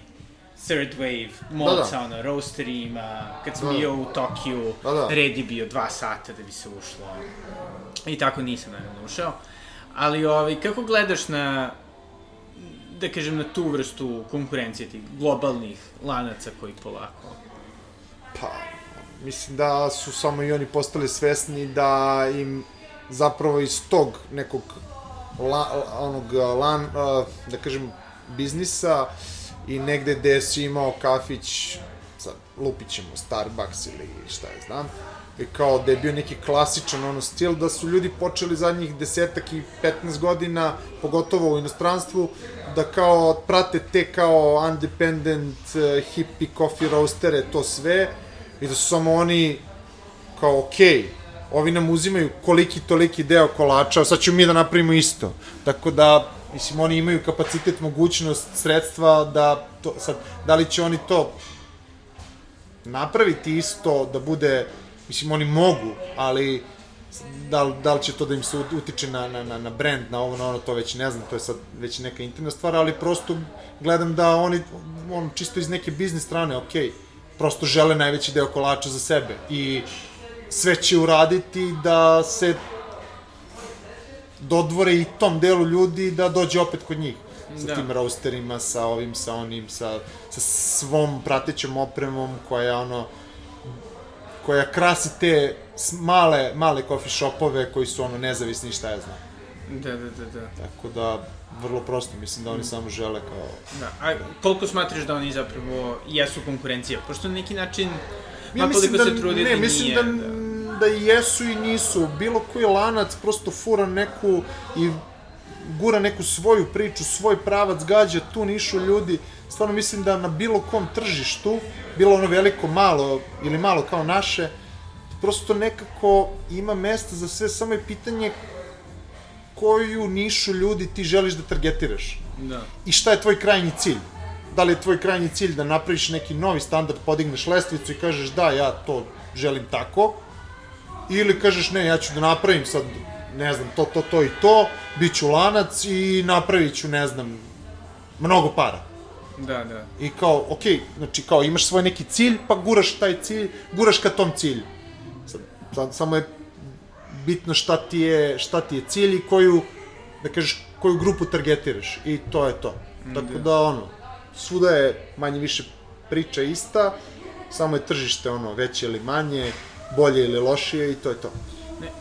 third wave mod Da, da. ono, roasterima, kad sam Da, da. bio u Tokiju, Da, da. red je bio dva sata da bi se ušlo. I tako nisam naravno ušao. Ali ovaj, kako gledaš na da kažem, na tu vrstu konkurencije tih globalnih lanaca koji polako... Pa, mislim da su samo i oni postali svesni da im zapravo iz tog nekog la, onog lan, da kažem, biznisa i negde gde si imao kafić, sad lupit ćemo Starbucks ili šta je znam, i kao da je bio neki klasičan ono stil, da su ljudi počeli zadnjih desetak i 15 godina, pogotovo u inostranstvu, da kao prate te kao independent, uh, hippie coffee roastere, to sve, i da su samo oni kao okej, ovi nam uzimaju koliki toliki deo kolača, sad ćemo mi da napravimo isto. Tako da, mislim, oni imaju kapacitet, mogućnost, sredstva da, to, sad, da li će oni to napraviti isto, da bude, mislim, oni mogu, ali da da li će to da im se ut- utiče na, na, na, na brand, na ovo, na ono, to već ne znam, to je sad već neka interna stvar, ali prosto gledam da oni, on, čisto iz neke biznis strane, okej, prosto žele najveći deo kolača za sebe i sve će uraditi da se dodvore i tom delu ljudi da dođe opet kod njih sa Da. tim roasterima, sa ovim, sa onim, sa, sa svom pratećom opremom koja je ono koja krasi te male, male coffee shopove koji su ono nezavisni i šta ja znam. Da, da, da, da. Tako da, vrlo prosto, mislim da oni samo žele kao... Da, a koliko smatraš da oni zapravo jesu konkurencija? Pošto na neki način, Ja ma da, se trudi ne, da mislim nije, da, da i jesu i nisu. Bilo koji lanac prosto fura neku i gura neku svoju priču, svoj pravac, gađa tu nišu ljudi. Stvarno mislim da na bilo kom tržištu, bilo ono veliko, malo ili malo kao naše, prosto nekako ima mesta za sve, samo je pitanje koju nišu ljudi ti želiš da targetiraš Da. i šta je tvoj krajnji cilj. Da li je tvoj krajnji cilj da napraviš neki novi standard, podigneš lestvicu i kažeš da, ja to želim tako, ili kažeš ne, ja ću da napravim sad, ne znam, to, to, to i to, bit ću lanac i napravit ću, ne znam, mnogo para. Da, da. I kao, okej, znači kao imaš svoj neki cilj, pa guraš taj cilj, guraš ka tom cilju. Sad, sad samo je bitno šta ti je, šta ti je cilj i koju, da kažeš, koju grupu targetiraš. I to je to. Tako da, ono, svuda je manje više priča ista, samo je tržište, ono, veće ili manje, bolje ili lošije i to je to.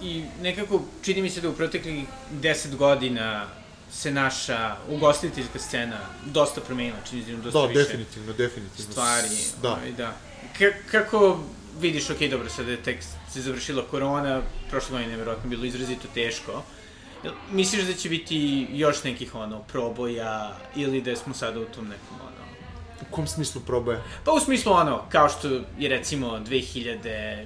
I nekako, čini mi se da u proteklih 10 godina se naša ugostiteljska scena dosta promenila, čini se da dosta Da, više definitivno, definitivno. stvari. Da. ovaj, da. K kako vidiš, ok, dobro, sada je tek se završila korona, prošle godine je verovatno bilo izrazito teško. Misliš da će biti još nekih, ono, proboja, ili da smo sada u tom nekom, ono... U kom smislu probaje? Pa u smislu ono, kao što je recimo 2011.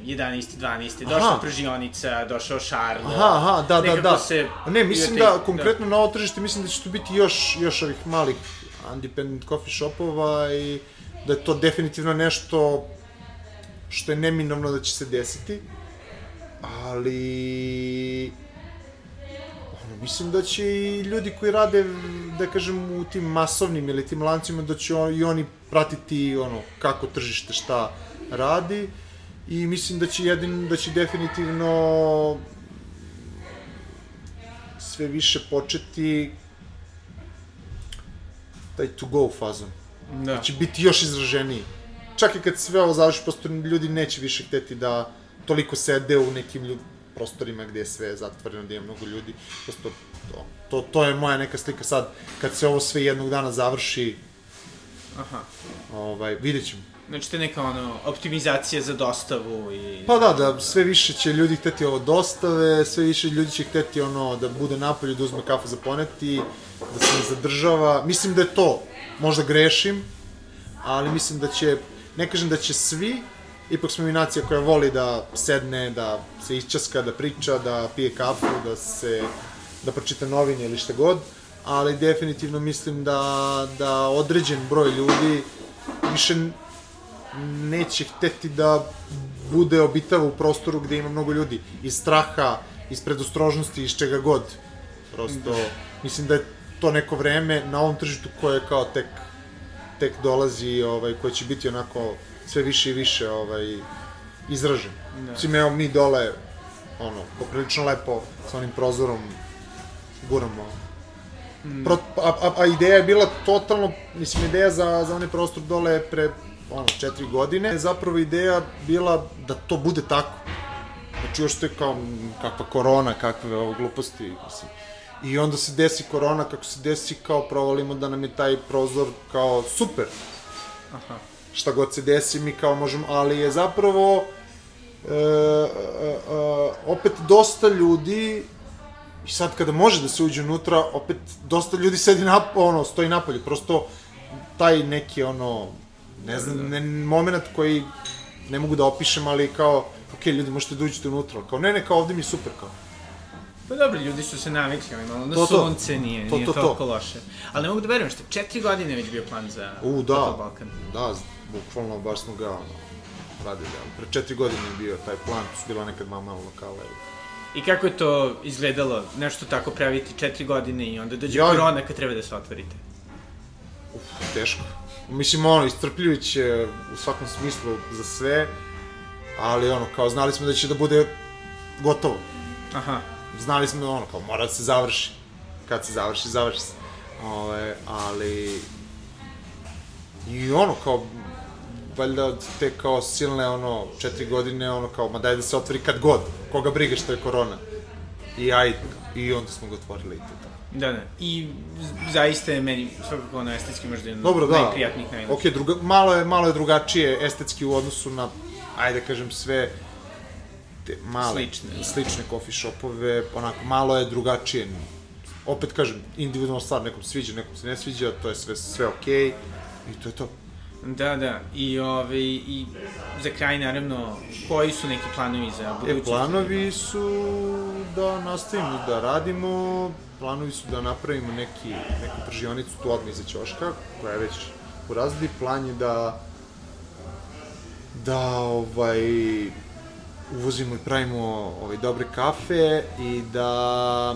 12. došla Aha. pržionica, došao Šarlo. Aha, aha, da, da, da. Se Ne, mislim taj- da, konkretno na ovo tržište, mislim da će tu biti još, još ovih malih independent coffee shopova i da je to definitivno nešto što je neminovno da će se desiti, ali mislim da će i ljudi koji rade, da kažem, u tim masovnim ili tim lancima, da će on, i oni pratiti ono, kako tržište šta radi i mislim da će jedin, da će definitivno sve više početi taj to go fazon. Da. će biti još izraženiji. Čak i kad sve ovo završi, prosto ljudi neće više hteti da toliko sede u nekim ljud, prostorima gde je sve zatvoreno, gde ima mnogo ljudi. Prosto to, to, to je moja neka slika sad, kad se ovo sve jednog dana završi, Aha. ovaj, vidjet ćemo. Znači, to je neka ono, optimizacija za dostavu i... Pa da, da sve više će ljudi hteti ovo dostave, sve više ljudi će hteti ono da bude napolju, da uzme kafu za poneti, da se ne zadržava. Mislim da je to, možda grešim, ali mislim da će, ne kažem da će svi, ipak smo mi nacija koja voli da sedne, da se iščaska, da priča, da pije kafu, da se, da pročita novine ili šta god, ali definitivno mislim da, da određen broj ljudi više neće hteti da bude obitava u prostoru gde ima mnogo ljudi. Iz straha, iz predostrožnosti, iz čega god. Prosto, mislim da je to neko vreme na ovom tržištu koje kao tek, tek dolazi, ovaj, koje će biti onako sve više i više ovaj, izražen. Da. Mislim, evo mi dole, ono, poprilično lepo sa onim prozorom guramo Pro, a, a, a ideja je bila totalno, mislim, ideja za, za onaj prostor dole je pre, ono, četiri godine. Zapravo ideja bila da to bude tako. Znači, još to je kao, kakva korona, kakve ovo gluposti, mislim. I onda se desi korona, kako se desi, kao provalimo da nam je taj prozor kao super. Aha. Šta god se desi, mi kao možemo, ali je zapravo e, e, e, opet dosta ljudi I sad kada može da se uđe unutra, opet dosta ljudi sedi na, ono, stoji napolje, prosto taj neki ono, ne znam, ne, moment koji ne mogu da opišem, ali kao, ok, ljudi, možete da uđete unutra, kao, ne, ne, kao, ovde mi je super, kao. Pa dobro, ljudi su se navikli, ovaj, malo na To, to. sunce nije, To, nije to, to. toliko loše. Ali ne mogu da verujem što je četiri godine već bio plan za U, da, Balkan. da, bukvalno baš smo ga, ono, radili, ali pre četiri godine je bio taj plan, su bila nekad malo malo lokala i... I kako je to izgledalo, nešto tako praviti četiri godine i onda dođe Ja- korona kad treba da se otvorite? Uf, teško. Mislim, ono, iscrpljujuće u svakom smislu za sve, ali ono, kao, znali smo da će da bude gotovo. Aha. znali smo da ono, kao mora da se završi. Kad se završi, završi se. Ove, ali... I ono, kao, valjda te kao silne, ono, četiri godine, ono, kao, ma daj da se otvori kad god, koga briga što je korona. I aj, i onda smo ga otvorili i to tako. Da, da. I zaista je meni svakako ono estetski možda jedno Dobro, da. najprijatnijih, najlepših. Ok, druga, malo, je, malo je drugačije estetski u odnosu na, ajde da kažem, sve te male, Slične. slične coffee shopove, onako, malo je drugačije. Opet kažem, individualna stvar, nekom sviđa, nekom se ne sviđa, to je sve, sve okej, i to je to. Da, da. I, ove, I za kraj, naravno, koji su neki planovi za E, budućnost? planovi su da nastavimo da radimo, planovi su da napravimo neki, neku pržionicu tu odmah iza ćoška, koja je već u razredi, plan je da da ovaj uvozimo i pravimo ovaj dobre kafe i da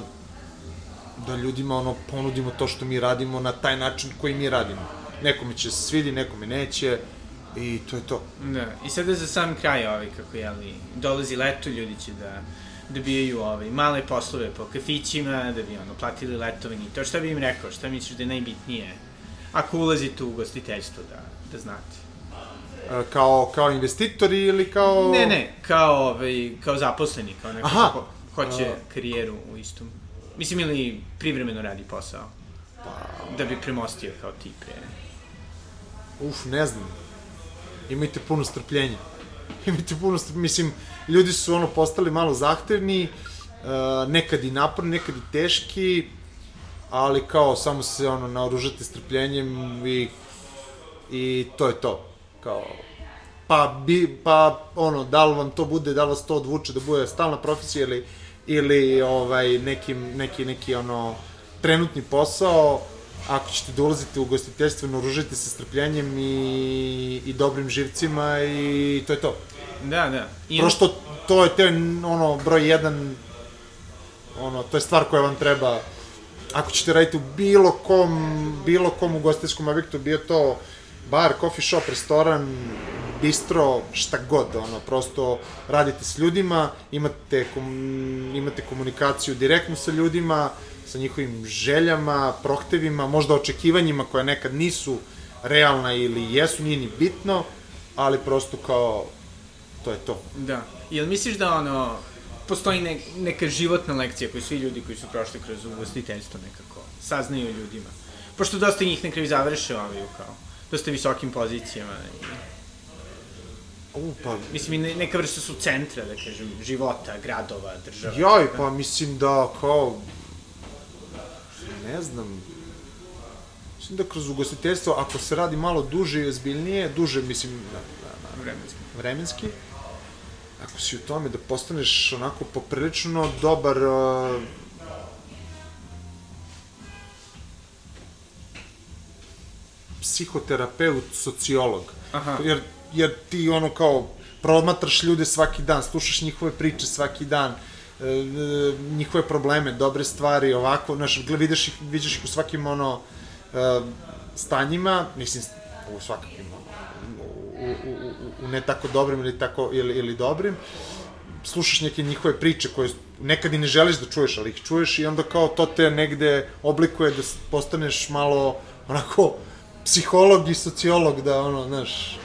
da ljudima ono ponudimo to što mi radimo na taj način koji mi radimo. Nekome će se svidi, nekome neće i to je to. Da, i sada za sam kraj, ovaj, kako jeli, dolazi leto, ljudi će da dobijaju ovaj, male poslove po kafićima, da bi ono, platili letovanje i to. Šta bi im rekao, šta misliš da je najbitnije ako ulazite u gostiteljstvo, da, da znate? E, kao, kao investitori ili kao... Ne, ne, kao, ovaj, kao zaposleni, kao neko Aha. ko hoće A. karijeru u istom. Mislim, ili privremeno radi posao. Pa, Da bi premostio kao ti pre. Uf, ne znam. Imajte puno strpljenja. Imajte puno strpljenja. Mislim, ljudi su ono postali malo zahtevni, e, nekad i naporni, nekad i teški, ali kao samo se ono naoružate strpljenjem i, i to je to. Kao, pa, bi, pa ono, da li vam to bude, da li vas to odvuče da bude stalna profesija ili, ili ovaj, neki, neki, neki ono, trenutni posao, ako ćete da ulazite u gostiteljstvo, naoružajte se strpljenjem i, i dobrim živcima i to je to. Da, da. I Prosto to je te, ono, broj jedan, ono, to je stvar koja vam treba, ako ćete raditi u bilo kom, bilo kom ugostiteljskom objektu, bio to bar, coffee shop, restoran, bistro, šta god, ono, prosto radite s ljudima, imate, kom, imate komunikaciju direktno sa ljudima, sa njihovim željama, prohtevima, možda očekivanjima koja nekad nisu realna ili jesu, nije ni bitno, ali prosto kao, to je to. Da. Jel misliš da ono, postoji ne, neka životna lekcija koju svi ljudi koji su prošli kroz ugostiteljstvo nekako saznaju ljudima? Pošto dosta njih na kraju završe ovaj kao dosta visokim pozicijama. I, U, pa, mislim, i neka vrsta su centra, da kažem, života, gradova, država. Joj, pa mislim da kao, ne znam, mislim da kroz ugostiteljstvo, ako se radi malo duže i ozbiljnije, duže, mislim, na, na, na Vremenski. vremenski, ako si u tome da postaneš onako poprilično dobar uh, psihoterapeut, sociolog. Aha. Jer, jer ti ono kao promatraš ljude svaki dan, slušaš njihove priče svaki dan, e, njihove probleme, dobre stvari, ovako, znaš, vidiš ih, vidiš ih u svakim ono e, stanjima, mislim, u svakakvim, ono, u, u, u, u ne tako dobrim ili tako, ili, ili dobrim, slušaš neke njihove priče koje nekad i ne želiš da čuješ, ali ih čuješ i onda kao to te negde oblikuje da postaneš malo onako psiholog i sociolog da ono, znaš,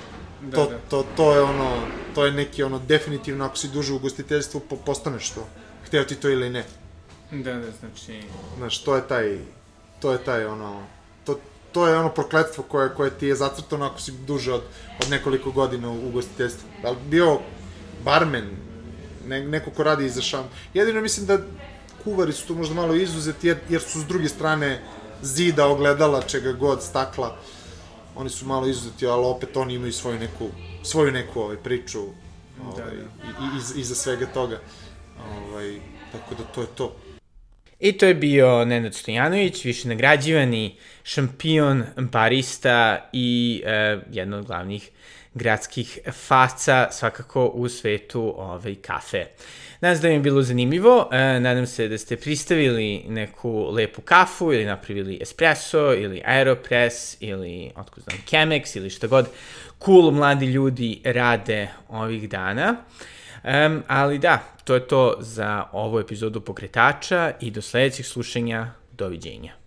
Da, to, da. to, to je ono, to je neki ono, definitivno ako si duže u ugostiteljstvu, po, postaneš to. Hteo ti to ili ne. Da, da, znači... Znaš, to je taj, to je taj ono, to, to je ono prokletstvo koje, koje ti je zacrtano ako si duže od, od nekoliko godina u ugostiteljstvu. Da li bio barmen, ne, neko ko radi iza šam. Jedino mislim da kuvari su tu možda malo izuzeti jer, jer su s druge strane zida, ogledala, čega god, stakla. Oni su malo izuzeti, ali opet oni imaju svoju neku, svoju neku ovaj, priču ovaj, da. i, i, iz, iza svega toga. Ovaj, tako da to je to. I to je bio Nenad Stojanović, više nagrađivani šampion, barista i e, jedna od glavnih gradskih faca svakako u svetu ovaj, kafe. Nadam se da vam je bilo zanimljivo, e, nadam se da ste pristavili neku lepu kafu ili napravili espresso ili aeropress ili otko znam Chemex ili šta god cool mladi ljudi rade ovih dana. Um, ali da, to je to za ovu epizodu pokretača i do sledećeg slušanja, doviđenja.